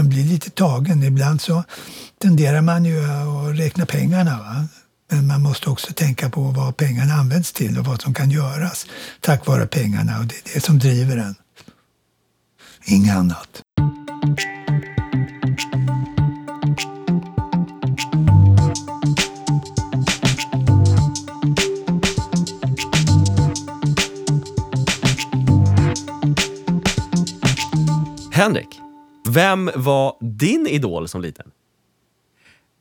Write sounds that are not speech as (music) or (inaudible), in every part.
man blir lite tagen. Ibland så tenderar man ju att räkna pengarna. Va? Men man måste också tänka på vad pengarna används till och vad som kan göras tack vare pengarna. Och det är det som driver en. Inget annat. Henrik, vem var din idol som liten?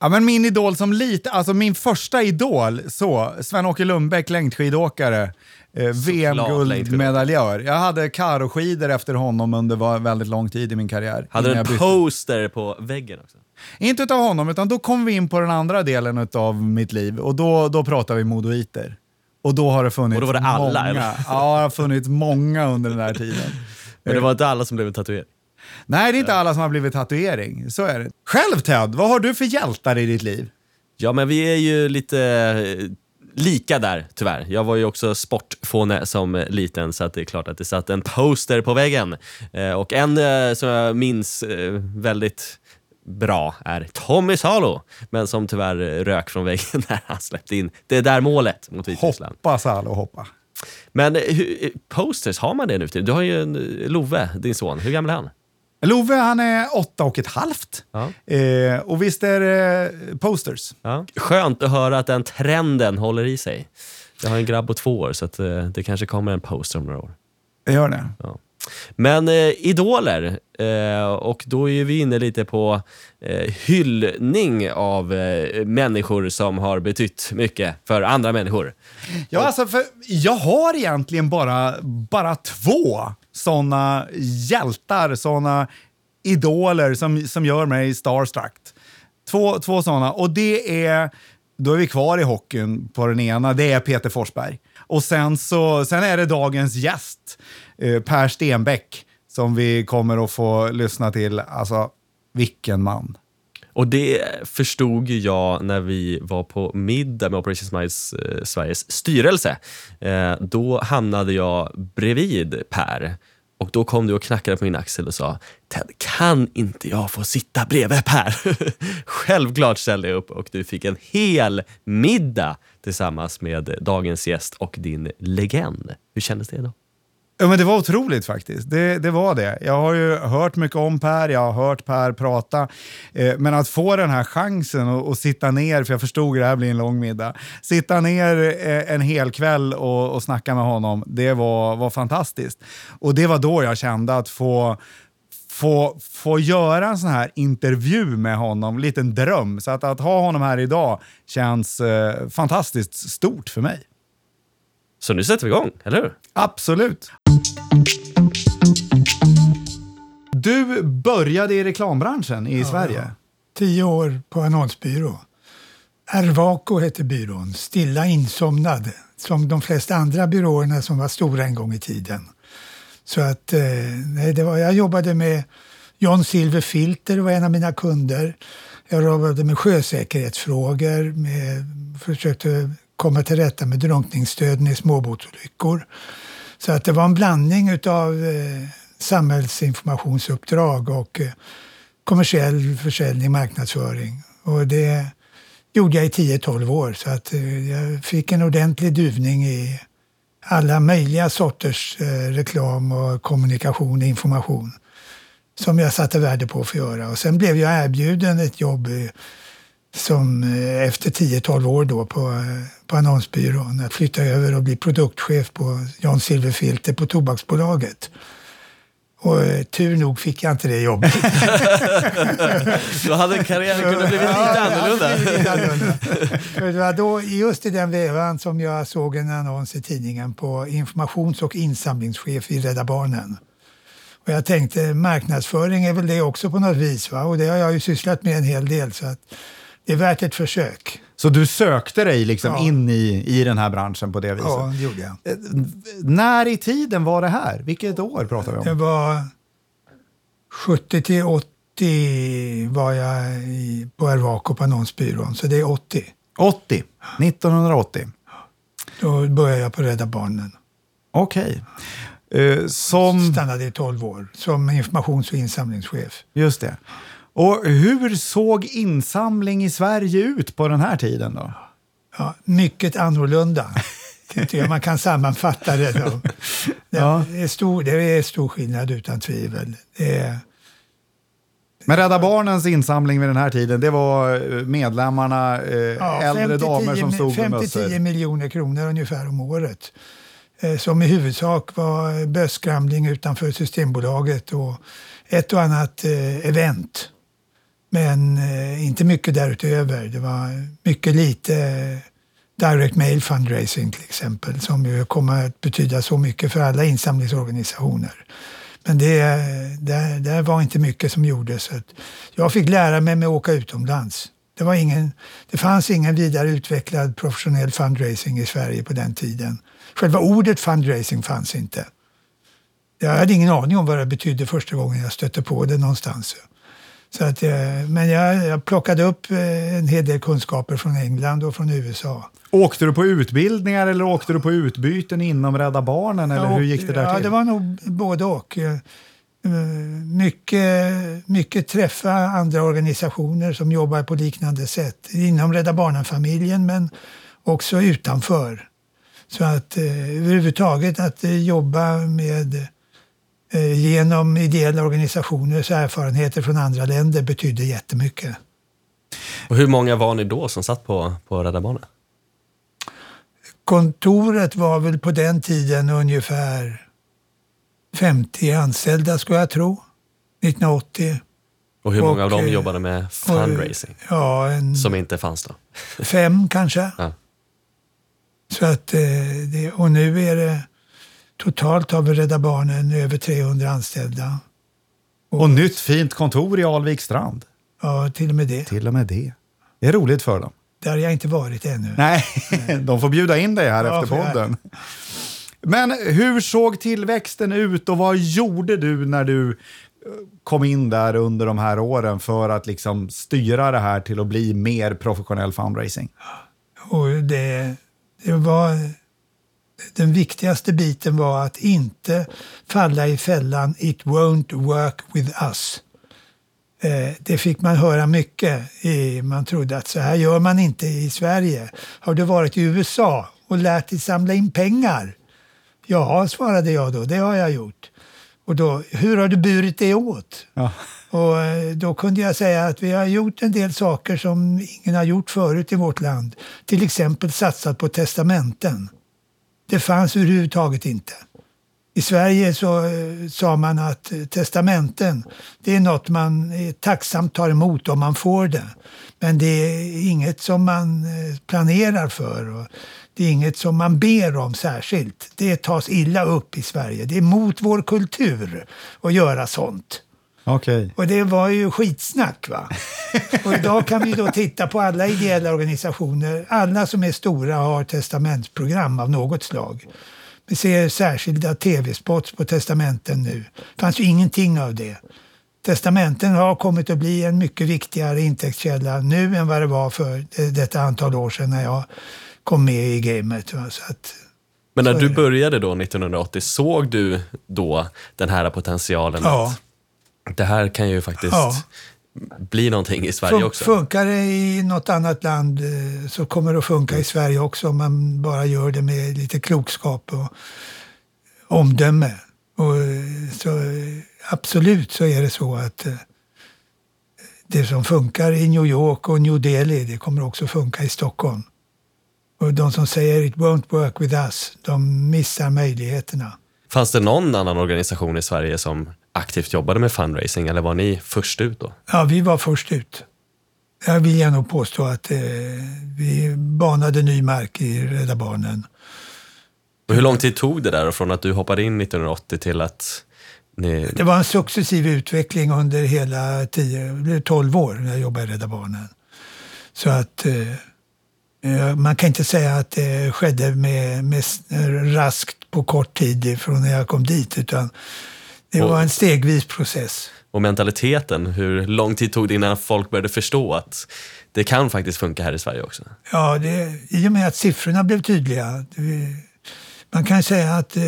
Ja, men min idol som lite, alltså min första idol, så, Sven-Åke Lundbäck, längdskidåkare, eh, VM-guldmedaljör. Jag hade karoskidor efter honom under väldigt lång tid i min karriär. Hade du en poster på väggen också? Inte utav honom, utan då kom vi in på den andra delen av mitt liv och då, då pratar vi modoiter. Och då har det funnits och då var det alla, många. Eller? Ja, det har funnits många under den här tiden. (laughs) Men det var inte alla som blev en tatuering? Nej, det är inte alla som har blivit tatuering. Så är det. Själv Ted, vad har du för hjältar i ditt liv? Ja, men vi är ju lite eh, lika där, tyvärr. Jag var ju också sportfåne som liten, så att det är klart att det satt en poster på väggen. Eh, och en eh, som jag minns väldigt bra är Tommy Salo, men som tyvärr rök från väggen (laughs) när han släppte in det där målet mot Vitryssland. Hoppa Salo, hoppa. Men posters, har man det nu till? Du har ju en Love, din son. Hur gammal är han? Love han är åtta och ett halvt. Ja. Eh, och visst är det posters. Ja. Skönt att höra att den trenden håller i sig. Jag har en grabb på två år så att, eh, det kanske kommer en poster om några år. Det gör det. Ja. Men eh, idoler, eh, och då är vi inne lite på eh, hyllning av eh, människor som har betytt mycket för andra människor. Ja, alltså, för jag har egentligen bara, bara två såna hjältar, såna idoler som, som gör mig starstruck. Två, två såna. Och det är, då är vi kvar i hockeyn på den ena, det är Peter Forsberg. Och sen, så, sen är det dagens gäst, eh, Per Stenbeck, som vi kommer att få lyssna till. Alltså, vilken man. Och det förstod ju jag när vi var på middag med Operation Smiles eh, Sveriges styrelse. Eh, då hamnade jag bredvid Per och då kom du och knackade på min axel och sa Ted, kan inte jag få sitta bredvid Per? (laughs) Självklart ställde jag upp och du fick en hel middag tillsammans med dagens gäst och din legend. Hur kändes det då? Ja, men det var otroligt faktiskt. Det, det var det. Jag har ju hört mycket om Per, jag har hört Per prata. Eh, men att få den här chansen att sitta ner, för jag förstod att det här blir en lång middag, sitta ner eh, en hel kväll och, och snacka med honom, det var, var fantastiskt. Och det var då jag kände att få få, få göra en sån här intervju med honom, en liten dröm. Så att, att ha honom här idag känns eh, fantastiskt stort för mig. Så nu sätter vi igång, eller hur? Absolut. Du började i reklambranschen i ja, Sverige. Ja. Tio år på annonsbyrå. Ervaco hette byrån, stilla insomnad, som de flesta andra byråerna som var stora en gång i tiden. Så att, eh, nej, det var, jag jobbade med John Silver Filter var en av mina kunder. Jag jobbade med sjösäkerhetsfrågor, med, försökte komma till rätta med drunkningsstöden i småbåtsolyckor. Så att det var en blandning av eh, samhällsinformationsuppdrag och eh, kommersiell försäljning, marknadsföring. Och det gjorde jag i 10-12 år så att eh, jag fick en ordentlig duvning i alla möjliga sorters eh, reklam och kommunikation och information som jag satte värde på att få göra. Och sen blev jag erbjuden ett jobb som eh, efter 10-12 år då på, eh, på annonsbyrån att flytta över och bli produktchef på Jan Silverfilter på Tobaksbolaget. Och eh, tur nog fick jag inte det jobbet. (laughs) då hade karriären kunnat bli lite annorlunda. lite annorlunda. För det var då, just i den vevan som jag såg en annons i tidningen på informations och insamlingschef i Rädda Barnen. Och jag tänkte marknadsföring är väl det också på något vis. Va? Och det har jag ju sysslat med en hel del. Så att det är värt ett försök. Så du sökte dig liksom ja. in i, i den här branschen på det viset? Ja, det gjorde jag. Eh, när i tiden var det här? Vilket år pratar vi om? Det var 70 till 80 var jag i, på Ervaco på annonsbyrån, så det är 80. 80? 1980? Då började jag på Rädda Barnen. Okej. Okay. Uh, som... Stannade i 12 år som informations och insamlingschef. Just det. Och hur såg insamling i Sverige ut på den här tiden då? Ja, mycket annorlunda. (laughs) jag man kan sammanfatta det. Då. Det, Ja. är stor, det är stor skillnad utan tvivel. Är, Men Rädda Barnens insamling vid den här tiden, det var eh, medlemmarna, eh, ja, äldre damer som stod med 5-10 mössor. miljoner kronor ungefär om året. Eh, Som i huvudsak var bösskramling utanför Systembolaget och ett och annat eh, event. Men eh, inte mycket därutöver. Det var mycket lite eh, direct mail fundraising till exempel som ju kommer att betyda så mycket för alla insamlingsorganisationer. Men det, det, det var inte mycket som gjordes. Så att Jag fick lära mig med att åka utomlands. Det, var ingen, det fanns ingen vidare utvecklad professionell fundraising i Sverige på den tiden. Själva ordet fundraising fanns inte. Jag hade ingen aning om vad det betydde första gången jag stötte på det någonstans. Så att, eh, men jag, jag plockade upp eh, en hel del kunskaper från England och från USA. Åkte du på utbildningar eller åkte du på utbyten inom Rädda Barnen? Eller hur gick det där ja, till? det var nog både och. Eh, Mycket, mycket träffa andra organisationer som jobbar på liknande sätt. Inom Rädda Barnen-familjen men också utanför. Så att överhuvudtaget att jobba med genom ideella organisationers erfarenheter från andra länder betydde jättemycket. Och hur många var ni då som satt på, på Rädda Barnen? Kontoret var väl på den tiden ungefär 50 anställda skulle jag tro. 1980. Och hur många av Och, dem eh, jobbade med fundraising? Ja, en Som inte fanns då? fem kanske. Ja. Så att, eh, och nu är det totalt har vi Rädda Barnen över 300 anställda. Och nytt fint kontor i Alvik strand. Ja, till och med det. Till och med det. Det är roligt för dem. Där har jag inte varit ännu. Nej, (laughs) de får bjuda in dig här Ja, efter podden. Men hur såg tillväxten ut och vad gjorde du när du eh, kom in där under de här åren för att liksom styra det här till att bli mer professionell fundraising? Och det, det var, den viktigaste biten var att inte falla i fällan “It won't work with us”. Eh, det fick man höra mycket. Man trodde att så här gör man inte i Sverige. Har du varit i USA och lärt dig samla in pengar? Ja, svarade jag då, det har jag gjort. Och då, hur har du burit det åt? Ja. Och eh, då kunde jag säga att vi har gjort en del saker som ingen har gjort förut i vårt land. Till exempel satsat på testamenten. Det fanns överhuvudtaget inte. I Sverige så eh, sa man att eh, testamenten, det är något man eh, tacksamt tar emot om man får det. Men det är inget som man planerar för. Och det är inget som man ber om särskilt. Det tas illa upp i Sverige. Det är mot vår kultur att göra sånt. Okej. Och det var ju skitsnack. Va? (laughs) Och idag kan vi då titta på alla ideella organisationer. Alla som är stora har testamentsprogram av något slag. Vi ser särskilda tv-spots på testamenten nu. Det fanns ju ingenting av det. Testamenten har kommit att bli en mycket viktigare intäktskälla nu än vad det var för eh, detta antal år sedan när jag kom med i gamet. Va? Så att, Men när du började då 1980, såg du då den här potentialen ja. att det här kan ju faktiskt Ja. bli någonting i Sverige Fun- också? Funkar det i något annat land eh, så kommer det att funka i Sverige också om man bara gör det med lite klokskap och omdöme. Och, eh, så, eh, absolut så är det så att det som funkar i New York och New Delhi, det kommer också funka i Stockholm. Och de som säger “it won't work with us”, de missar möjligheterna. Fanns det någon annan organisation i Sverige som aktivt jobbade med fundraising eller var ni först ut då? Ja, vi var först ut. Jag vill gärna påstå att eh, vi banade ny mark i Rädda Barnen. Och hur lång tid tog det där från att du hoppade in 1980 till att ni... Det var en successiv utveckling under hela 10, det blev 12 år när jag jobbade i Rädda Barnen. Så att eh, eh, man kan inte säga att det skedde med, med raskt på kort tid från när jag kom dit utan det var en stegvis process. Och mentaliteten, hur lång tid tog det innan folk började förstå att det kan faktiskt funka här i Sverige också? Ja, det, i och med att siffrorna blev tydliga. Det, man kan säga att eh,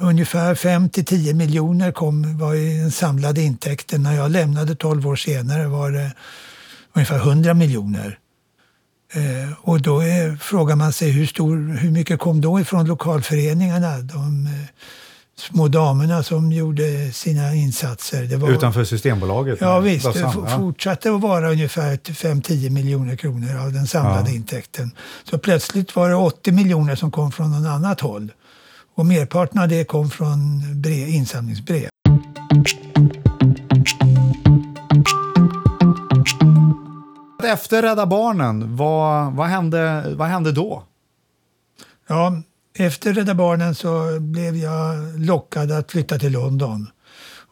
ungefär 5 till 10 miljoner kom, var i den samlade intäkten. När jag lämnade 12 år senare var det ungefär 100 miljoner. Eh, och då är, frågar man sig hur, stor, hur mycket kom då ifrån lokalföreningarna? De eh, små damerna som gjorde sina insatser. Var, Utanför Systembolaget? Ja visst, det fortsatte att vara ungefär 5-10 miljoner kronor av den samlade ja. intäkten. Så plötsligt var det 80 miljoner som kom från något annat håll. Och merparten av det kom från brev, insamlingsbrev. Efter Rädda Barnen, vad, vad, hände, vad hände då? Ja, efter Rädda Barnen så blev jag lockad att flytta till London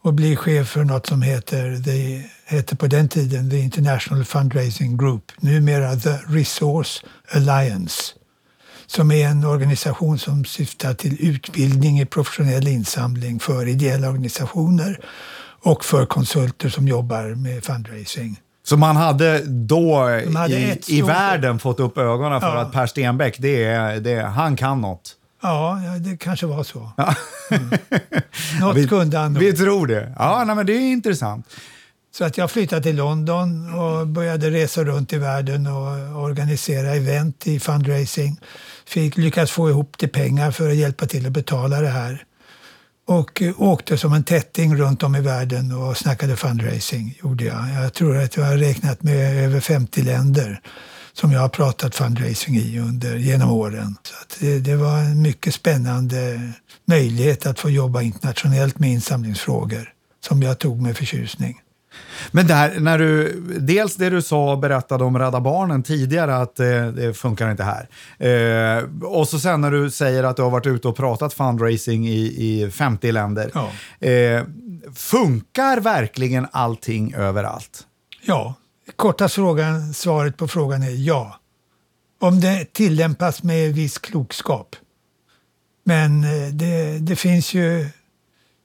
och bli chef för något som heter, det hette på den tiden The International Fundraising Group, numera The Resource Alliance som är en organisation som syftar till utbildning i professionell insamling för ideella organisationer och för konsulter som jobbar med fundraising. Så man hade då hade i, i världen fått upp ögonen för ja. att Per Stenbeck, det är, det, han kan något? Ja, det kanske var så. Ja. Mm. Något (laughs) vi, kunde han Vi tror det. Ja, nej, men det är intressant. Så att jag flyttade till London och började resa runt i världen och organisera event i fundraising. Fick lyckas få ihop till pengar för att hjälpa till att betala det här. Och eh, åkte som en tätting runt om i världen och snackade fundraising. gjorde Jag Jag tror att jag har räknat med över 50 länder som jag har pratat fundraising i under, genom åren. Så det, det, var en mycket spännande möjlighet att få jobba internationellt med insamlingsfrågor som jag tog med förtjusning. Men där, när du, dels det du sa och berättade om Rädda Barnen tidigare, att eh, det funkar inte här. Eh, och så sen när du säger att du har varit ute och pratat fundraising i, i 50 länder. Ja. Eh, funkar verkligen allting överallt? Ja, korta frågan, svaret på frågan är ja. Om det tillämpas med viss klokskap. Men eh, det, det finns ju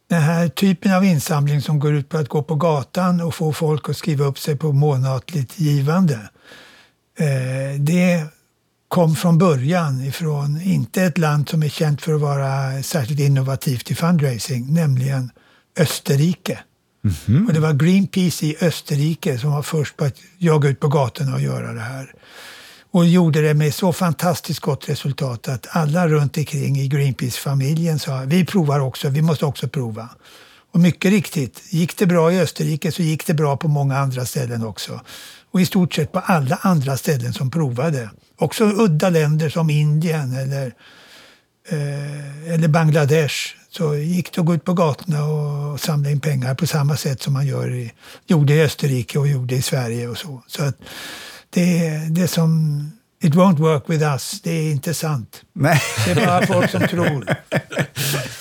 den här typen av insamling som går ut på att gå på gatan och få folk att skriva upp sig på månatligt givande. Eh, det kom från början ifrån, inte ett land som är känt för att vara särskilt innovativt i fundraising, nämligen Österrike. Mm -hmm. Och det var Greenpeace i Österrike som var först på att jaga ut på gatorna och göra det här och gjorde det med så fantastiskt gott resultat att alla runt omkring i Greenpeace-familjen sa vi provar också, vi måste också prova. Och mycket riktigt, gick det bra i Österrike så gick det bra på många andra ställen också. Och i stort sett på alla andra ställen som provade. Också udda länder som Indien eller, eh, eller Bangladesh så gick det att gå ut på gatorna och samla in pengar på samma sätt som man gör i, gjorde i Österrike och gjorde i Sverige och så. så att, det, det som It won't work with us, det är inte sant. Nej. Det är bara folk som tror.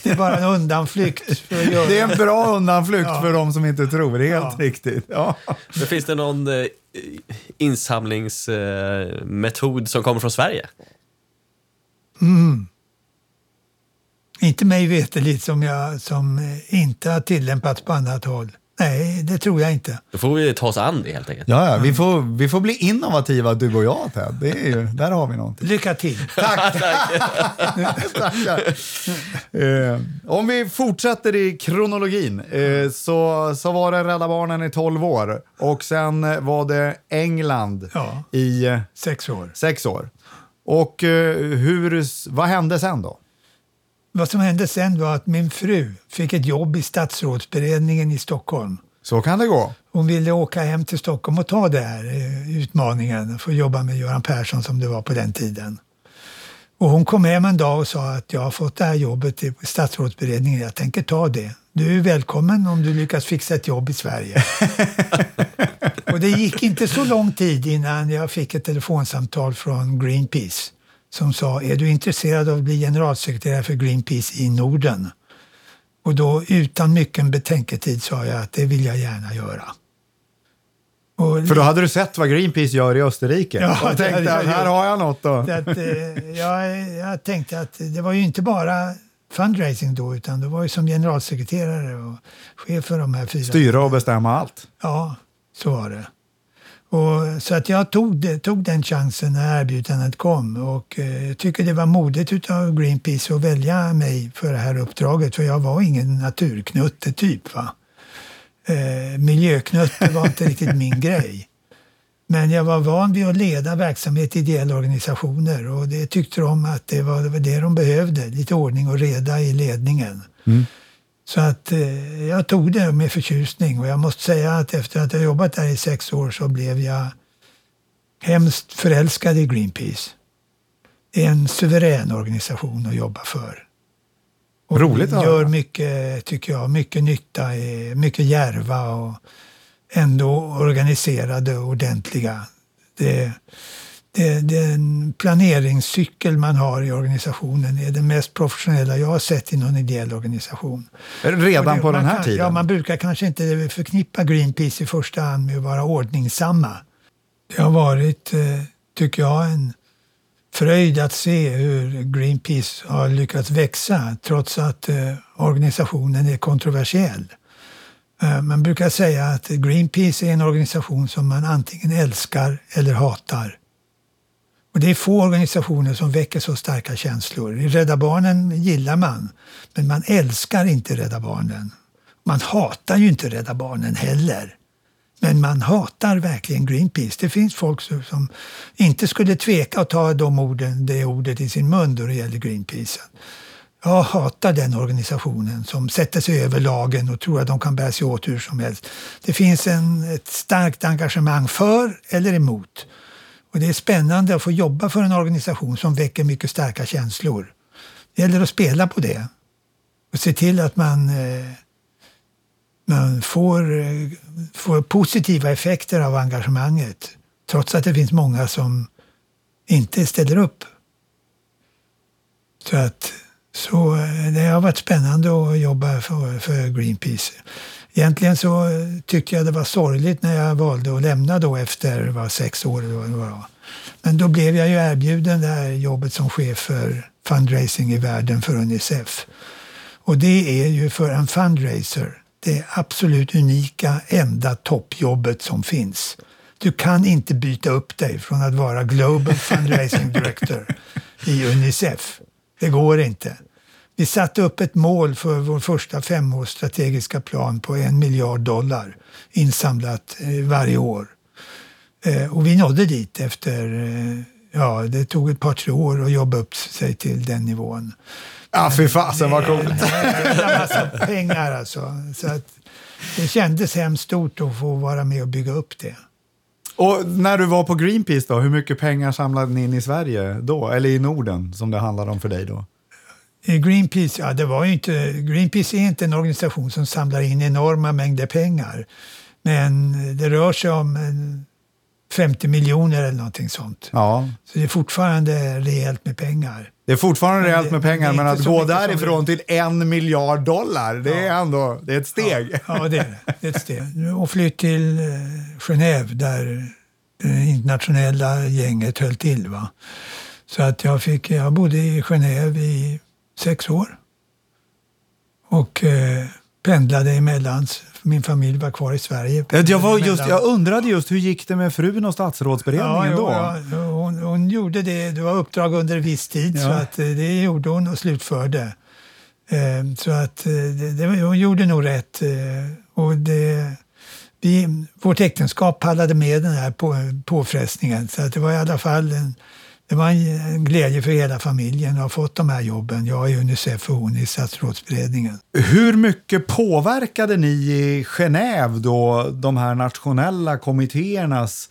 Det är bara en undanflykt. För att göra. Det är en bra undanflykt ja. för de som inte tror, helt ja. riktigt. Ja. Men finns det någon eh, insamlingsmetod eh, som kommer från Sverige? Mm. Inte mig veterligt som, jag, som inte har tillämpats på annat håll. Nej, det tror jag inte. Då får vi ta oss an det helt enkelt. Ja, ja vi, får, vi får bli innovativa du och jag Ted. Det är ju, där har vi någonting. Lycka till. (laughs) Tack! (laughs) eh, om vi fortsätter i kronologin eh, så, så var det Rädda Barnen i 12 år och sen var det England ja, i eh, sex år. sex år. Och eh, hur, vad hände sen då? Vad som hände sen var att min fru fick ett jobb i statsrådsberedningen i Stockholm. Så kan det gå. Hon ville åka hem till Stockholm och ta den här eh, utmaningen, få jobba med Göran Persson som det var på den tiden. Och hon kom hem en dag och sa att jag har fått det här jobbet i statsrådsberedningen, jag tänker ta det. Du är välkommen om du lyckas fixa ett jobb i Sverige. (laughs) och det gick inte så lång tid innan jag fick ett telefonsamtal från Greenpeace som sa är du intresserad av att bli generalsekreterare för Greenpeace i Norden? Och då utan mycket betänketid sa jag att det vill jag gärna göra. Och, för då hade du sett vad Greenpeace gör i Österrike ja, och tänkte att här har jag något då. Att, eh, jag, jag tänkte att det var ju inte bara fundraising då utan det var ju som generalsekreterare och chef för de här fyra. Styra och bestämma allt. Ja, så var det. Och, så att jag tog, tog den chansen när erbjudandet kom och eh, jag tycker det var modigt av Greenpeace att välja mig för det här uppdraget för jag var ingen naturknutte typ. Va? Eh, miljöknutte var inte (laughs) riktigt min grej. Men jag var van vid att leda verksamhet i ideella organisationer och det tyckte de att det var, det var det de behövde, lite ordning och reda i ledningen. Mm. Så att eh, jag tog det med förtjusning och jag måste säga att efter att ha jobbat där i sex år så blev jag hemskt förälskad i Greenpeace. Det är en suverän organisation att jobba för. Och Roligt att gör mycket, tycker jag, mycket nytta, mycket järva och ändå organiserade och ordentliga. Det, det, den planeringscykel man har i organisationen är den mest professionella jag har sett i någon ideell organisation. Redan det, på den här kan, tiden? Ja, man brukar kanske inte förknippa Greenpeace i första hand med att vara ordningsamma. Det har varit, eh, tycker jag, en fröjd att se hur Greenpeace har lyckats växa trots att eh, organisationen är kontroversiell. Eh, man brukar säga att Greenpeace är en organisation som man antingen älskar eller hatar. Och det är få organisationer som väcker så starka känslor. I Rädda Barnen gillar man, men man älskar inte Rädda Barnen. Man hatar ju inte Rädda Barnen heller. Men man hatar verkligen Greenpeace. Det finns folk som inte skulle tveka att ta de orden, det ordet i sin mun då det gäller Greenpeace. Jag hatar den organisationen som sätter sig över lagen och tror att de kan bära sig åt hur som helst. Det finns en, ett starkt engagemang för eller emot. Och det är spännande att få jobba för en organisation som väcker mycket starka känslor. Det gäller att spela på det och se till att man, eh, man får, eh, får positiva effekter av engagemanget trots att det finns många som inte ställer upp. Så att så eh, det har varit spännande att jobba för, för Greenpeace. Egentligen så tyckte jag det var sorgligt när jag valde att lämna då efter var sex år. Eller vad. Men då blev jag ju erbjuden det här jobbet som chef för fundraising i världen för Unicef. Och det är ju för en fundraiser det absolut unika enda toppjobbet som finns. Du kan inte byta upp dig från att vara Global Fundraising Director (laughs) i Unicef. Det går inte. Vi satte upp ett mål för vår första femårsstrategiska plan på en miljard dollar insamlat eh, varje år. Eh, och vi nådde dit efter, eh, ja det tog ett par tre år att jobba upp sig till den nivån. Ja, fy fasen vad coolt! En (laughs) massa pengar alltså. Så att det kändes hemskt stort att få vara med och bygga upp det. Och när du var på Greenpeace då, hur mycket pengar samlade ni in i Sverige då? Eller i Norden som det handlade om för dig då? Greenpeace, ja, det var inte, Greenpeace är inte en organisation som samlar in enorma mängder pengar. Men det rör sig om 50 miljoner eller någonting sånt. Ja. Så det är fortfarande rejält med pengar. Det är fortfarande men rejält med pengar, men att gå därifrån till en miljard dollar, det ja. är ändå det är ett steg. Ja, ja det, är det. det är ett steg. Och flytt till eh, Genève där det internationella gänget höll till. Va? Så att jag, fick, jag bodde i Genève i sex år. Och eh, pendlade emellan. Min familj var kvar i Sverige. Jag, var just, jag undrade just, hur gick det med frun och statsrådsberedningen ja, då? Ja, hon, hon, gjorde det. Det var uppdrag under viss tid, ja. så att, eh, det gjorde hon och slutförde. Eh, så att eh, det, det, hon gjorde nog rätt. Eh, och det, vi, vårt äktenskap pallade med den här på, påfrestningen. Så att det var i alla fall en, det var en glädje för hela familjen att ha fått de här jobben. Jag i Unicef och hon i statsrådsberedningen. Hur mycket påverkade ni i Genève då de här nationella kommittéernas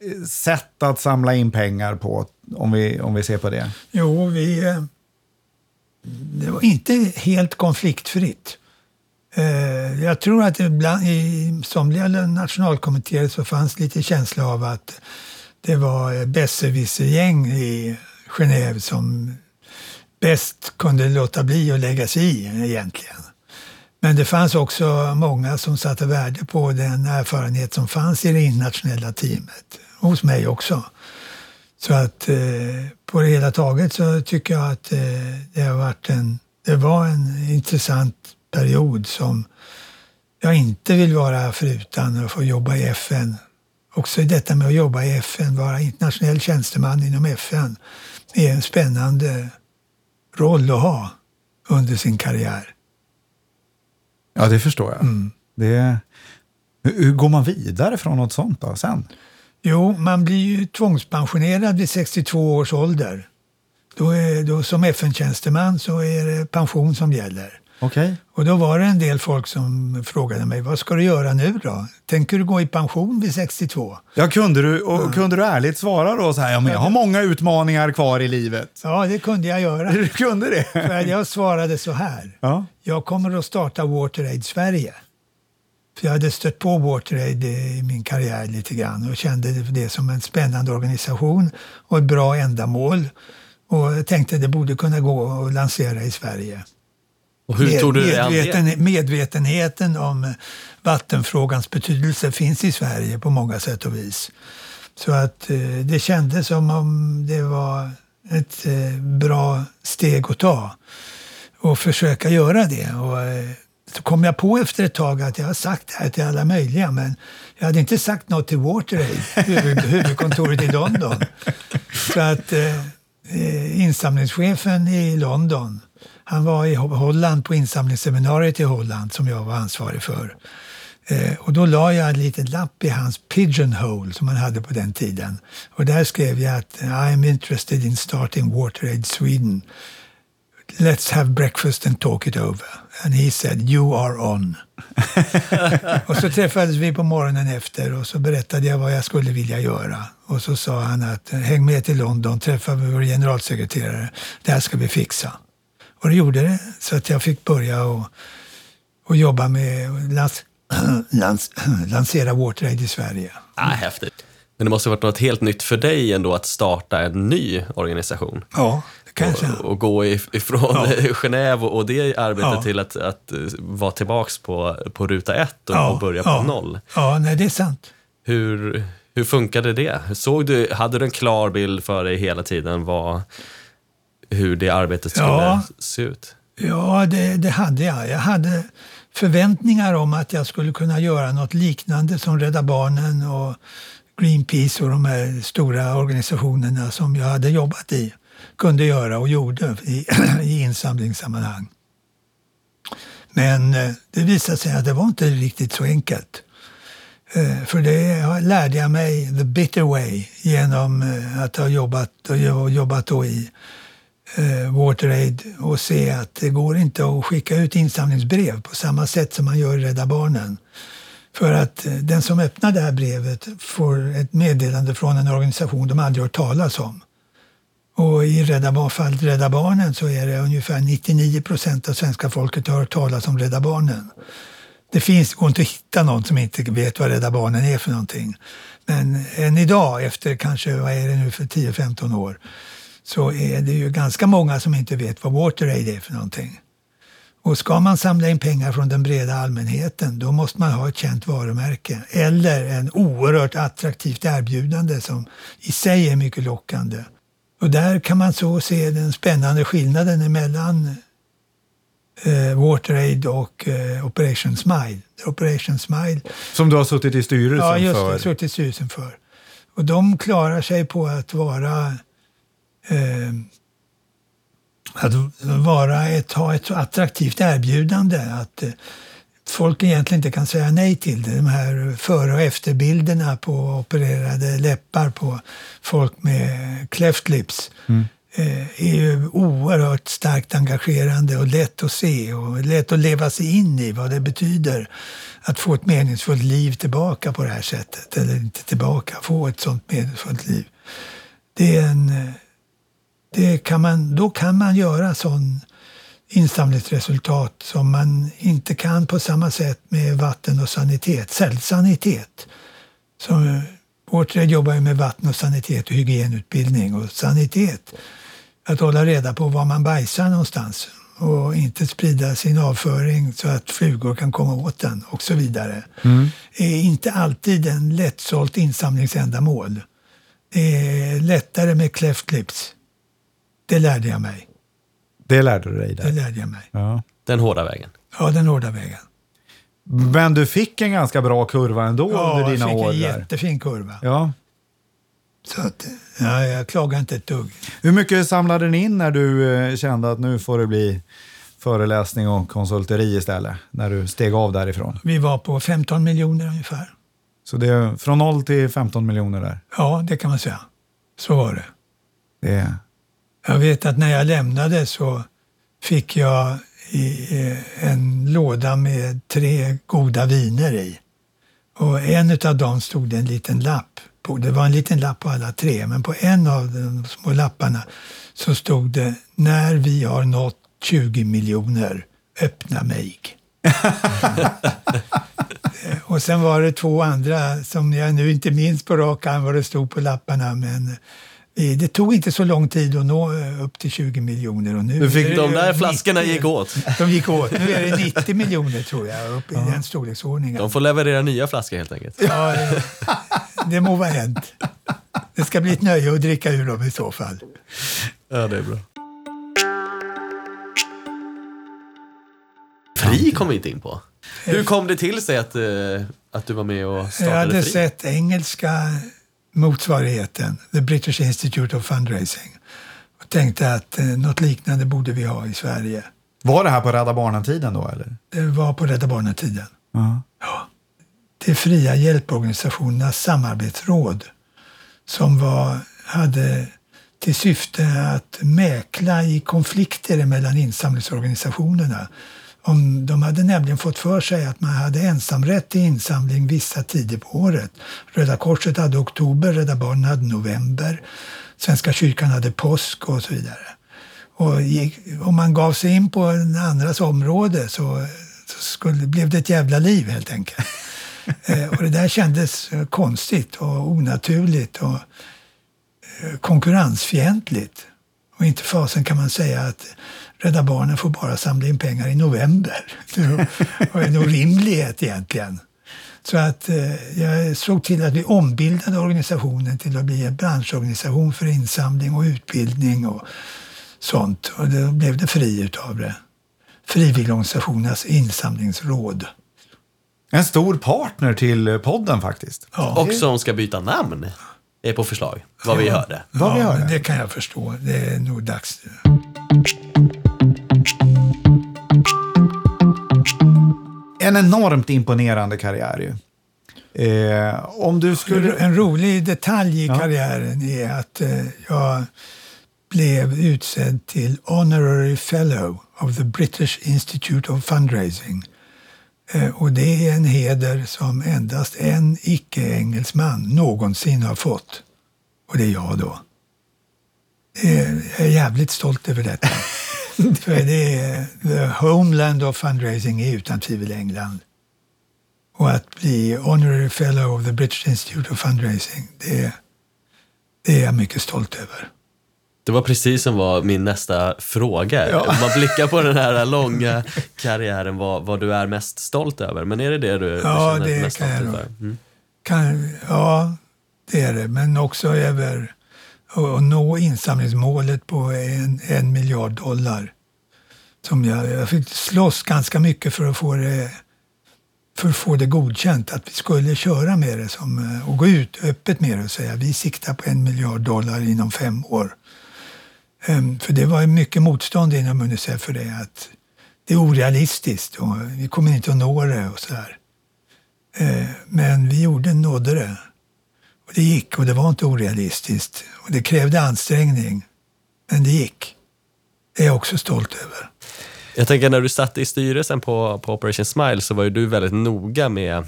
eh, sätt att samla in pengar på, om vi, om vi ser på det? Jo, vi... Eh, det var inte helt konfliktfritt. Eh, jag tror att ibland, i somliga nationalkommittéer så fanns lite känsla av att det var eh, besserwissergäng i Genève som bäst kunde låta bli att lägga sig i egentligen. Men det fanns också många som satte värde på den erfarenhet som fanns i det internationella teamet. Hos mig också. Så att eh, på det hela taget så tycker jag att eh, det har varit en, det var en intressant period som jag inte vill vara förutan att få jobba i FN också detta med att jobba i FN, vara internationell tjänsteman inom FN, är en spännande roll att ha under sin karriär. Ja, det förstår jag. Mm. Det, hur, går man vidare från något sånt då, sen? Jo, man blir ju tvångspensionerad vid 62 års ålder. Då är, då, som FN-tjänsteman så är det pension som gäller. Okay. Och då var det en del folk som frågade mig, vad ska du göra nu då? Tänker du gå i pension vid 62? Ja, kunde du, och, ja. kunde du ärligt svara då så här, ja, men jag har många utmaningar kvar i livet? Ja, det kunde jag göra. (laughs) Du kunde det? För jag svarade så här, ja. jag kommer att starta WaterAid Sverige. För jag hade stött på WaterAid i min karriär lite grann och kände det som en spännande organisation och ett bra ändamål. Och jag tänkte att det borde kunna gå att lansera i Sverige. Och hur tog du Medveten, medvetenheten om vattenfrågans betydelse finns i Sverige på många sätt och vis. Så att eh, det kändes som om det var ett eh, bra steg att ta och försöka göra det. Och, eh, så kom jag på efter ett tag att jag har sagt det här till alla möjliga men jag hade inte sagt något till WaterAid, huvud, huvudkontoret i London. Så att eh, insamlingschefen i London han var i Holland på insamlingsseminariet i Holland som jag var ansvarig för. Eh, och då la jag en liten lapp i hans pigeonhole som han hade på den tiden. Och där skrev jag att I am interested in starting WaterAid Sweden. Let's have breakfast and talk it over. And he said you are on. (laughs) och så träffades vi på morgonen efter och så berättade jag vad jag skulle vilja göra. Och så sa han att häng med till London, träffa vår generalsekreterare. Det här ska vi fixa. Och det gjorde det. Så att jag fick börja och, och jobba med att lans, (clears throat) (clears throat) lansera WaterAid i Sverige. Ah, häftigt. Men det måste ha varit något helt nytt för dig ändå att starta en ny organisation. Ja, det kan jag säga. Och, och gå ifrån ja. (laughs) Genève och det arbetet ja. till att, att vara tillbaka på, på ruta ett och, ja. och börja på noll. Ja, nej, det är sant. Hur, hur funkade det? Såg du, hade du en klar bild för dig hela tiden vad, hur det arbetet skulle ja, se ut? Ja, det, det, hade jag. Jag hade förväntningar om att jag skulle kunna göra något liknande som Rädda Barnen och Greenpeace och de här stora organisationerna som jag hade jobbat i kunde göra och gjorde i, (clears throat) i insamlingssammanhang. Men eh, det visade sig att det var inte riktigt så enkelt. Eh, för det lärde jag mig the bitter way genom eh, att ha jobbat, och jobbat då i Eh, WaterAid och se att det går inte att skicka ut insamlingsbrev på samma sätt som man gör i Rädda Barnen. För att eh, den som öppnar det här brevet får ett meddelande från en organisation de aldrig hört talas om. Och i Rädda, fallet Rädda Barnen så är det ungefär 99 procent av svenska folket har hört talas om Rädda Barnen. Det finns, går inte att hitta någon som inte vet vad Rädda Barnen är för någonting. Men än idag, efter kanske, vad är det nu för 10-15 år, så är det ju ganska många som inte vet vad WaterAid är för någonting. Och ska man samla in pengar från den breda allmänheten då måste man ha ett känt varumärke eller en oerhört attraktivt erbjudande som i sig är mycket lockande. Och där kan man så se den spännande skillnaden mellan eh, WaterAid och eh, Operation Smile. Operation Smile. Som du har suttit i styrelsen för? Ja, just det. suttit i styrelsen för. Och de klarar sig på att vara eh, att vara ett, ha ett attraktivt erbjudande att eh, folk egentligen inte kan säga nej till det. De här före och efterbilderna på opererade läppar på folk med cleft lips mm. eh, är ju oerhört starkt engagerande och lätt att se och lätt att leva sig in i vad det betyder att få ett meningsfullt liv tillbaka på det här sättet. Eller inte tillbaka, få ett sånt meningsfullt liv. Det är en eh, det kan man, då kan man göra sån insamlingsresultat som man inte kan på samma sätt med vatten och sanitet, cellsanitet. Så, vårt jobbar ju med vatten och sanitet och hygienutbildning och sanitet. Att hålla reda på var man bajsar någonstans och inte sprida sin avföring så att flugor kan komma åt den och så vidare. Mm. är inte alltid en lättsålt insamlingsändamål. Det är lättare med cleft lips det lärde jag mig. Det lärde du dig där? Det lärde jag mig. Ja. Den hårda vägen? Ja, den hårda vägen. Men du fick en ganska bra kurva ändå Ja, under jag dina fick år en där. jättefin kurva. Ja. Så att, ja, jag klagar inte ett dugg. Hur mycket samlade ni in när du eh, kände att nu får det bli föreläsning och konsulteri istället? När du steg av därifrån. Vi var på 15 miljoner ungefär. Så det är från 0 till 15 miljoner där. Ja, det kan man säga. Så var det. Det är... Jag vet att när jag lämnade så fick jag en låda med tre goda viner i. Och en av dem stod det en liten lapp på. Det var en liten lapp på alla tre, men på en av de små lapparna så stod det när vi har nått 20 miljoner, öppna mig. (laughs) Och sen var det två andra som jag nu inte minns på rak arm vad det stod på lapparna, men det tog inte så lång tid att nå eh, upp till 20 miljoner. Och nu Du fick, de där 90 flaskorna gick åt. De gick åt. Nu är det (laughs) 90 miljoner tror jag, upp i den storleksordningen. De får leverera nya flaskor helt enkelt. Ja, det, det må vara hänt. Det ska bli ett nöje att dricka ur dem i så fall. Ja, det är bra. Fri kom vi inte in på. Hur kom det till sig att, eh, att du var med och Jag startade hade Fri? sett engelska motsvarigheten, The British Institute of Fundraising, och tänkte att eh, något liknande borde vi ha i Sverige. Var det här på Rädda Barnen-tiden då eller? Det var på Rädda Barnen-tiden. Ja. det fria hjälporganisationernas samarbetsråd som var, hade till syfte att mäkla i konflikter mellan insamlingsorganisationerna. Om, de hade nämligen fått för sig att man hade ensamrätt till insamling vissa tider på året. Röda Korset hade oktober, Rädda Barnen hade november, Svenska kyrkan hade påsk och så vidare. Och gick, om man gav sig in på en andras område så, så skulle, blev det ett jävla liv helt enkelt. (laughs) Eh, och det där kändes eh, konstigt och onaturligt och eh, konkurrensfientligt. Och inte fasen kan man säga att Rädda Barnen får bara samla in pengar i november. Det var en orimlighet egentligen. Så att eh, jag såg till att vi ombildade organisationen till att bli en branschorganisation för insamling och utbildning och sånt. Och då blev det fri utav det. Frivilligorganisationernas insamlingsråd. En stor partner till podden faktiskt. Ja, Och som ska byta namn är på förslag, vad vi hörde. Vad vi ja, hörde. det kan jag förstå. Det är nog dags nu. En enormt imponerande karriär ju. Eh, om du skulle... En rolig detalj i karriären är att eh, jag blev utsedd till Honorary Fellow of the British Institute of Fundraising. Eh, och det är en heder som endast en icke-engelsman någonsin har fått. Och det är jag då. Är, jag är jävligt stolt över detta. (laughs) (laughs) För det är, the homeland of fundraising är utan tvivel England. Och att bli Honorary Fellow of the British Institute of Fundraising, det, det är jag mycket stolt över. Det var precis som var min nästa fråga. Om man blickar på den här långa karriären, vad, vad du är mest stolt över. Men är det det du, du Ja, känner dig det mest stolt över? Mm. Kan, ja, det är det. Men också över att nå insamlingsmålet på en, en miljard dollar. Som jag, jag fick slåss ganska mycket för att få det för att få det godkänt att vi skulle köra med det som, eh, och gå ut öppet med det och säga vi siktar på en miljard dollar inom fem år. Um, För det var mycket motstånd inom Unicef för det. Att det är orealistiskt och vi kommer inte att nå det och sådär. Uh, ehm, Men vi gjorde, nådde det. Och det gick och det var inte orealistiskt. Och det krävde ansträngning. Men det gick. Det är jag också stolt över. Jag tänker när du satt i styrelsen på, på Operation Smile så var ju du väldigt noga med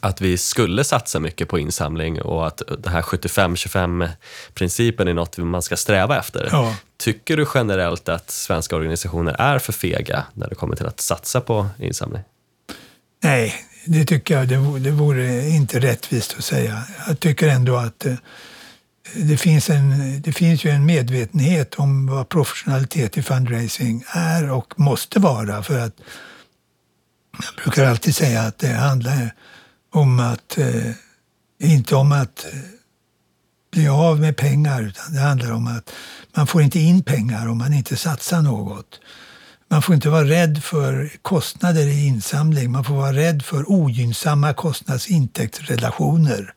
att vi skulle satsa mycket på insamling och att den här 75-25-principen är något man ska sträva efter. Ja. Tycker du generellt att svenska organisationer är för fega när det kommer till att satsa på insamling? Nej, det tycker jag det vore, det vore inte rättvist att säga. Jag tycker ändå att eh, det finns, en, det finns ju en medvetenhet om vad professionalitet i fundraising är och måste vara. För att jag brukar alltid säga att det handlar om att, eh, inte om att eh, bli av med pengar, utan det handlar om att man får inte in pengar om man inte satsar något. Man får inte vara rädd för kostnader i insamling. Man får vara rädd för ogynnsamma kostnadsintäktsrelationer.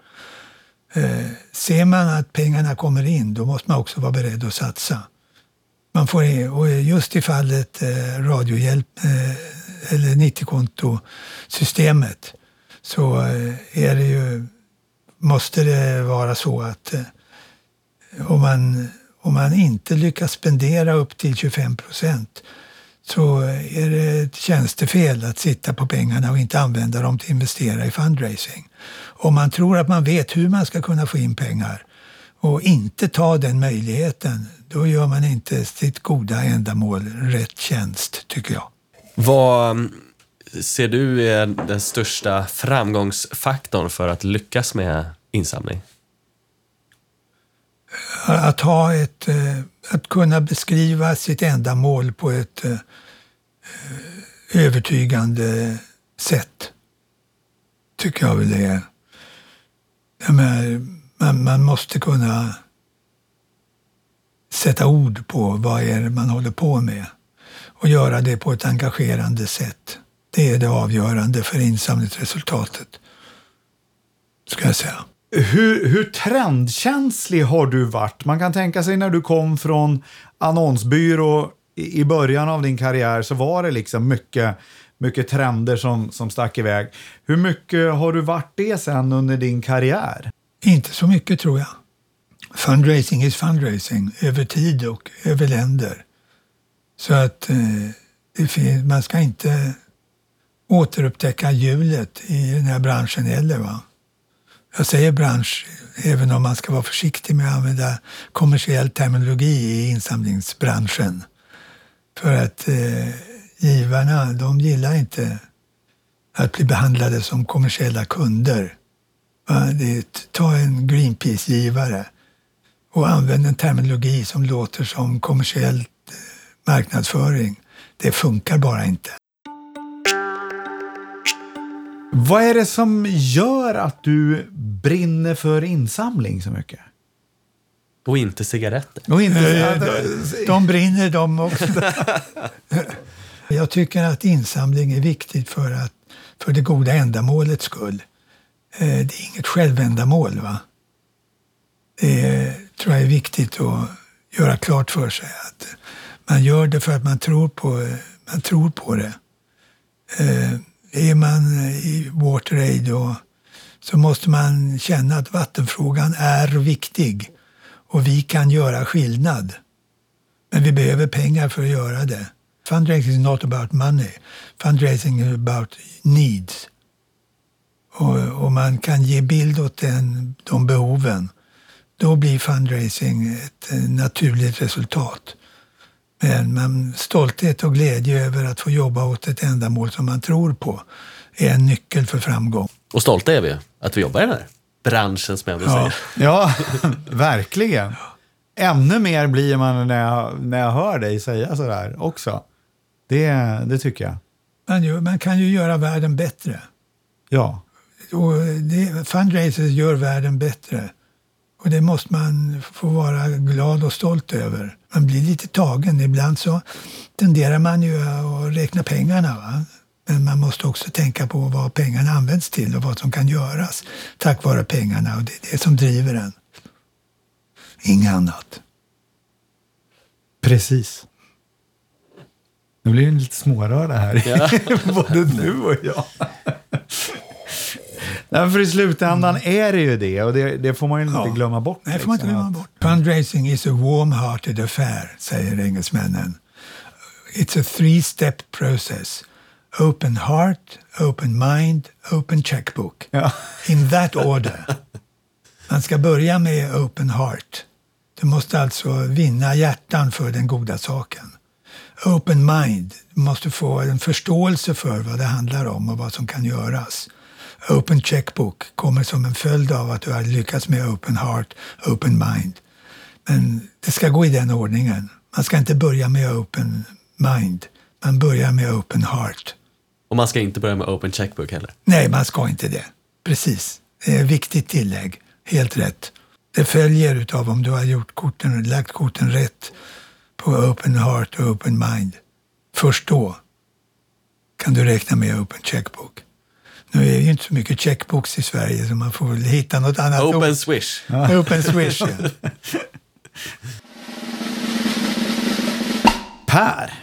Eh, ser man att pengarna kommer in, då måste man också vara beredd att satsa. Man får, och just i fallet eh, Radiohjälp eh, eller 90-kontosystemet så eh, är det ju, måste det vara så att eh, om man, om man inte lyckas spendera upp till 25 procent så är det ett tjänstefel att sitta på pengarna och inte använda dem till att investera i fundraising. Om man tror att man vet hur man ska kunna få in pengar och inte ta den möjligheten, då gör man inte sitt goda ändamål rätt tjänst, tycker jag. Vad mm, ser du är den största framgångsfaktorn för att lyckas med insamling? Att, ha ett, eh, att kunna beskriva sitt ändamål på ett eh, eh, övertygande sätt, tycker jag väl det är. Menar, man, man måste kunna sätta ord på vad är det man håller på med och göra det på ett engagerande sätt. Det är det avgörande för insamlingsresultatet, ska jag säga. Hur, hur trendkänslig har du varit? Man kan tänka sig när du kom från annonsbyrå i, i början av din karriär så var det liksom mycket, mycket trender som, som stack iväg. Hur mycket har du varit det sen under din karriär? Inte så mycket tror jag. Fundraising is fundraising över tid och över länder. Så att eh, finns, man ska inte återupptäcka hjulet i den här branschen heller. Va? Jag säger bransch, även om man ska vara försiktig med att använda kommersiell terminologi i insamlingsbranschen. För att eh, givarna, de gillar inte att bli behandlade som kommersiella kunder. Det, ta en Greenpeace-givare och använd en terminologi som låter som kommersiell eh, marknadsföring. Det funkar bara inte. Vad är det som gör att du brinner för insamling så mycket? Och inte cigaretter. Och inte, Eh, de, de brinner de också. (laughs) Jag tycker att insamling är viktigt för, att, för det goda ändamålets skull. Eh, Det är inget självändamål. Va? Det är, tror jag är viktigt att göra klart för sig att man gör det för att man tror på, man tror på det. Är man eh, i WaterAid raid så måste man känna att vattenfrågan är viktig och vi kan göra skillnad. Men vi behöver pengar för att göra det. Fundraising is not about money. Fundraising is about needs. Och, och man kan ge bild åt den, de behoven. Då blir fundraising ett eh, naturligt resultat. Men man, stolthet och glädje över att få jobba åt ett ändamål som man tror på är en nyckel för framgång. Och stolta är vi att vi jobbar i den här branschen som jag ändå Ja. säger. Ja, (laughs) verkligen. Ännu mer blir man när jag, när jag hör dig säga sådär också. Det, det tycker jag. Man, gör, man kan ju göra världen bättre. Ja. Och det, fundraisers gör världen bättre. Och det måste man få vara glad och stolt över. Man blir lite tagen. Ibland så tenderar man ju att räkna pengarna. Va? Men man måste också tänka på vad pengarna används till och vad som kan göras tack vare pengarna. Och det är det som driver en. Inget annat. Precis. Nu blir det lite smårörda här, (laughs) både du och jag. (laughs) Nej, för i slutändan är det ju det och det, det får man ju inte Ja. glömma bort. Nej, får man inte liksom, glömma bort. Fundraising is a warm-hearted affair, säger engelsmännen. It's a three-step process. Open heart, open mind, open checkbook. Ja. In that order. Man ska börja med open heart. Du måste alltså vinna hjärtan för den goda saken. Open mind. Du måste få en förståelse för vad det handlar om och vad som kan göras. Open checkbook kommer som en följd av att du har lyckats med open heart, open mind. Men det ska gå i den ordningen. Man ska inte börja med open mind. Man börjar med open heart. Och man ska inte börja med open checkbook heller. Nej, man ska inte det. Precis. Det är ett viktigt tillägg. Helt rätt. Det följer utav om du har gjort korten, lagt korten rätt på open heart och open mind. först då kan du räkna med Open Checkbook. Nu är det ju inte så mycket checkbooks i Sverige så man får väl hitta något annat. Open ord. Swish. Open Swish, ja. Per,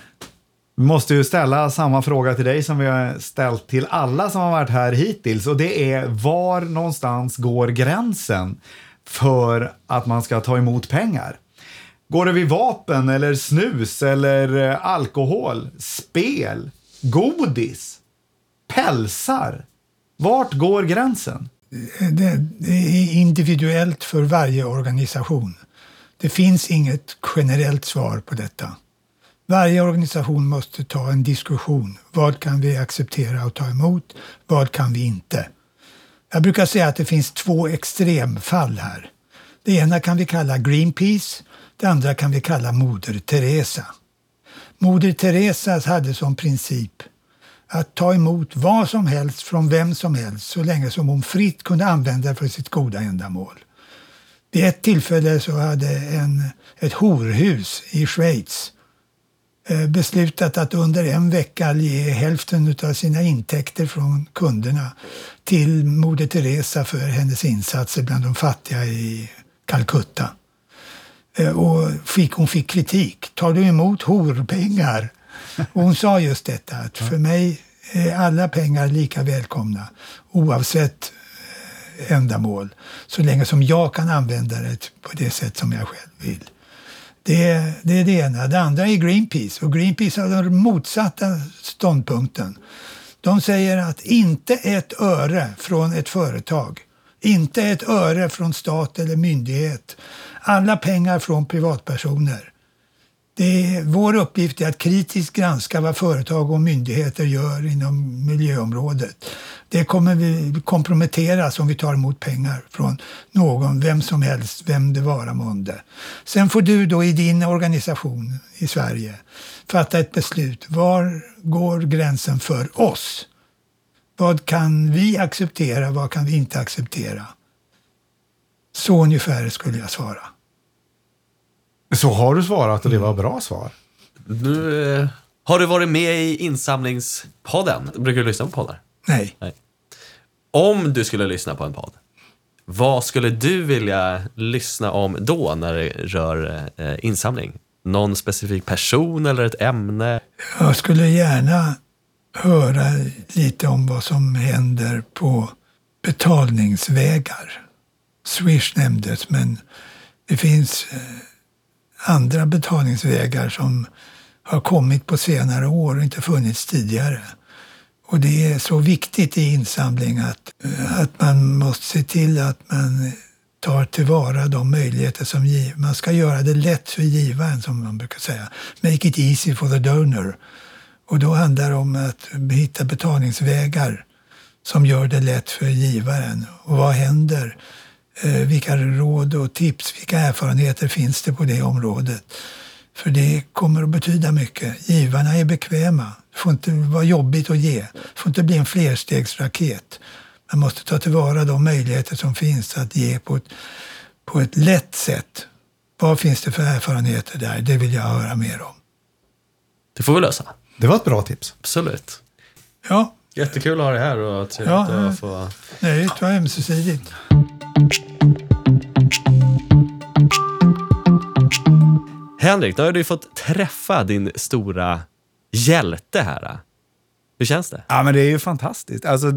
vi måste ju ställa samma fråga till dig som vi har ställt till alla som har varit här hittills och det är var någonstans går gränsen för att man ska ta emot pengar? Går det vid vapen eller snus eller eh, alkohol, spel, godis, pälsar? Vart går gränsen? det, det är individuellt för varje organisation. Det finns inget generellt svar på detta. Varje organisation måste ta en diskussion. Vad kan vi acceptera och ta emot? Vad kan vi inte? Jag brukar säga att det finns två extremfall här. Det ena kan vi kalla Greenpeace, det andra kan vi kalla Moder Teresa. Moder Teresa hade som princip att ta emot vad som helst från vem som helst så länge som hon fritt kunde använda det för sitt goda ändamål. Vid ett tillfälle så hade en, ett horhus i Schweiz eh, beslutat att under en vecka ge hälften av sina intäkter från kunderna till Moder Teresa för hennes insatser bland de fattiga i Calcutta. Eh, och fick, hon fick kritik. Tar du emot horpengar? Och hon sa just detta, att för mig är alla pengar lika välkomna oavsett eh, ändamål. Så länge som jag kan använda det på det sätt som jag själv vill. Det, det är det ena. Det andra är Greenpeace. Och Greenpeace har den motsatta ståndpunkten. De säger att inte ett öre från ett företag, inte ett öre från stat eller myndighet, alla pengar från privatpersoner. Det är, vår uppgift är att kritiskt granska vad företag och myndigheter gör inom miljöområdet. Det kommer vi komprometteras om vi tar emot pengar från någon, vem som helst, vem det vara månde. Sen får du då i din organisation i Sverige fatta ett beslut. Var går gränsen för oss? Vad kan vi acceptera? Vad kan vi inte acceptera? Så ungefär skulle jag svara. Så har du svarat och det var bra svar. Nu, eh, har du varit med i insamlingspodden? Brukar du lyssna på poddar? Nej. Om du skulle lyssna på en podd, vad skulle du vilja lyssna om då när det rör eh, insamling? Någon specifik person eller ett ämne? Jag skulle gärna höra lite om vad som händer på betalningsvägar. Swish nämndes, men det finns eh, andra betalningsvägar som har kommit på senare år och inte funnits tidigare. Och det är så viktigt i insamling att, eh, att man måste se till att man tar tillvara de möjligheter som giv, man ska göra det lätt för givaren som man brukar säga. Make it easy for the donor. Och då handlar det om att hitta betalningsvägar som gör det lätt för givaren. Och vad händer? Eh, vilka råd och tips, vilka erfarenheter finns det på det området? För det kommer att betyda mycket. Givarna är bekväma. Det får inte vara jobbigt att ge. Det får inte bli en flerstegsraket. Man måste ta tillvara de möjligheter som finns att ge på ett, på ett lätt sätt. Vad finns det för erfarenheter där? Det vill jag höra mer om. Det får vi lösa. Det var ett bra tips. Absolut. Ja, Jättekul att ha dig här och trevligt Ja, ja. att få... nöjet var ömsesidigt. Henrik, nu har du fått träffa din stora hjälte här. Hur känns det? Ja, men det är ju fantastiskt. Alltså,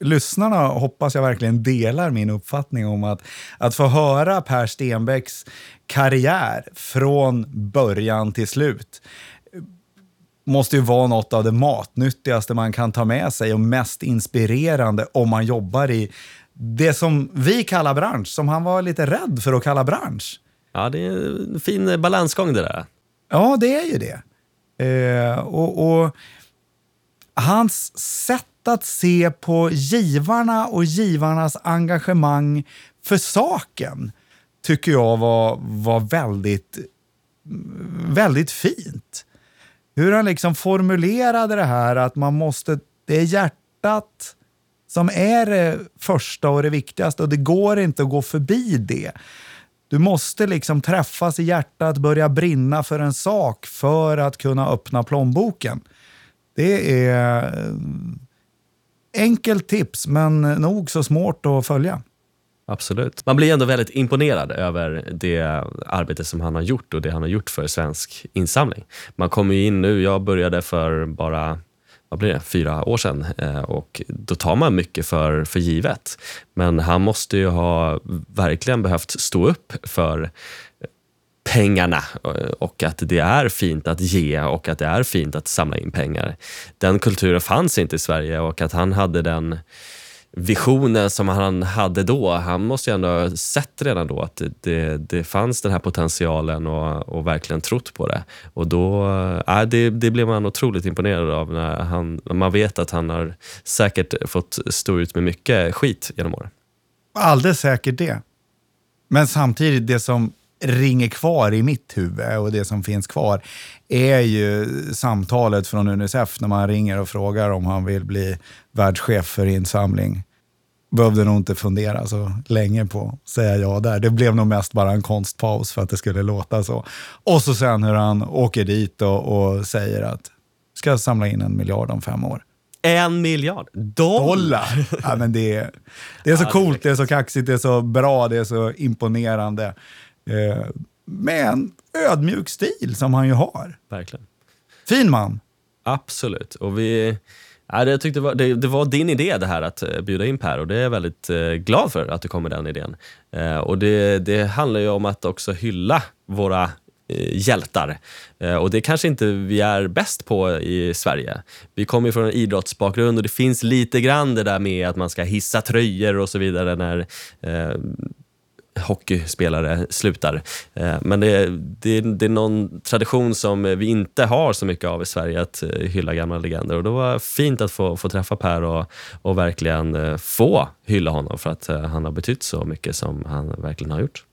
lyssnarna hoppas jag verkligen delar min uppfattning om att, att få höra Per Stenbecks karriär från början till slut eh, måste ju vara något av det matnyttigaste man kan ta med sig och mest inspirerande om man jobbar i det som vi kallar bransch, som han var lite rädd för att kalla bransch. Ja, det är en fin balansgång det där. Ja, det är ju det. Eh, och, och hans sätt att se på givarna och givarnas engagemang för saken tycker jag var, var väldigt, väldigt fint. Hur han liksom formulerade det här att man måste, det är hjärtat som är det första och det viktigaste och det går inte att gå förbi det. Du måste liksom träffas i hjärtat, börja brinna för en sak för att kunna öppna plånboken. Det är eh, enkelt tips, men nog så svårt att följa. Absolut. Man blir ändå väldigt imponerad över det arbete som han har gjort och det han har gjort för svensk insamling. Man kommer ju in nu, jag började för bara vad blir det, fyra år sedan eh, och då tar man mycket för, för givet. Men han måste ju ha verkligen behövt stå upp för pengarna eh, och att det är fint att ge och att det är fint att samla in pengar. Den kulturen fanns inte i Sverige och att han hade den visionen som han hade då. Han måste ju ändå ha sett redan då att det, det fanns den här potentialen och, och verkligen trott på det. Och då, äh, det, det blev man otroligt imponerad av när, han, när man vet att han har säkert fått stå ut med mycket skit genom åren. Alldeles säkert det. Men samtidigt, det som ringer kvar i mitt huvud och det som finns kvar är ju samtalet från Unicef när man ringer och frågar om han vill bli världschef för insamling. Behövde nog inte fundera så länge på att säga ja där. Det blev nog mest bara en konstpaus för att det skulle låta så. Och så sen hur han åker dit och, och säger att ska samla in en miljard om fem år. En miljard dollar! dollar. Ja, men det, är, det är så Ja, coolt, det är så kaxigt, det är så bra, det är så imponerande. Eh, med en ödmjuk stil som han ju har. Verkligen. Fin man. Absolut. Och vi, ja, det, jag tyckte det, var, det, det var din idé det här att eh, bjuda in Per och det är jag väldigt eh, glad för att du kom med den idén. Eh, och det, det handlar ju om att också hylla våra eh, hjältar. Och det kanske inte vi är bäst på i Sverige. Vi kommer ju från en idrottsbakgrund och det finns lite grann det där med att man ska hissa tröjor och så vidare när hockeyspelare slutar. Eh, Men det, det, det är någon tradition som vi inte har så mycket av i Sverige, att eh, hylla gamla legender. Och det var fint att få, få träffa Per och, och verkligen eh, få hylla honom för att han har betytt så mycket som han verkligen har gjort.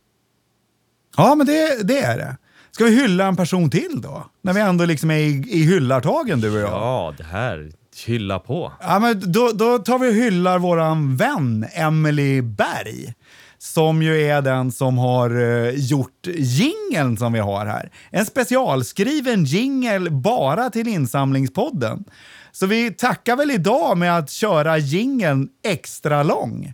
Ja, men det, det är det. Ska vi hylla en person till då? När vi ändå liksom är i, i hyllartagen du och jag. Ja, det här, hylla på. Ja, men då, då tar vi och hyllar våran vän Emily Berg. Som ju är den som har uh, gjort jingeln som vi har här. En specialskriven jingel bara till insamlingspodden. Så vi tackar väl idag med att köra jingeln extra lång.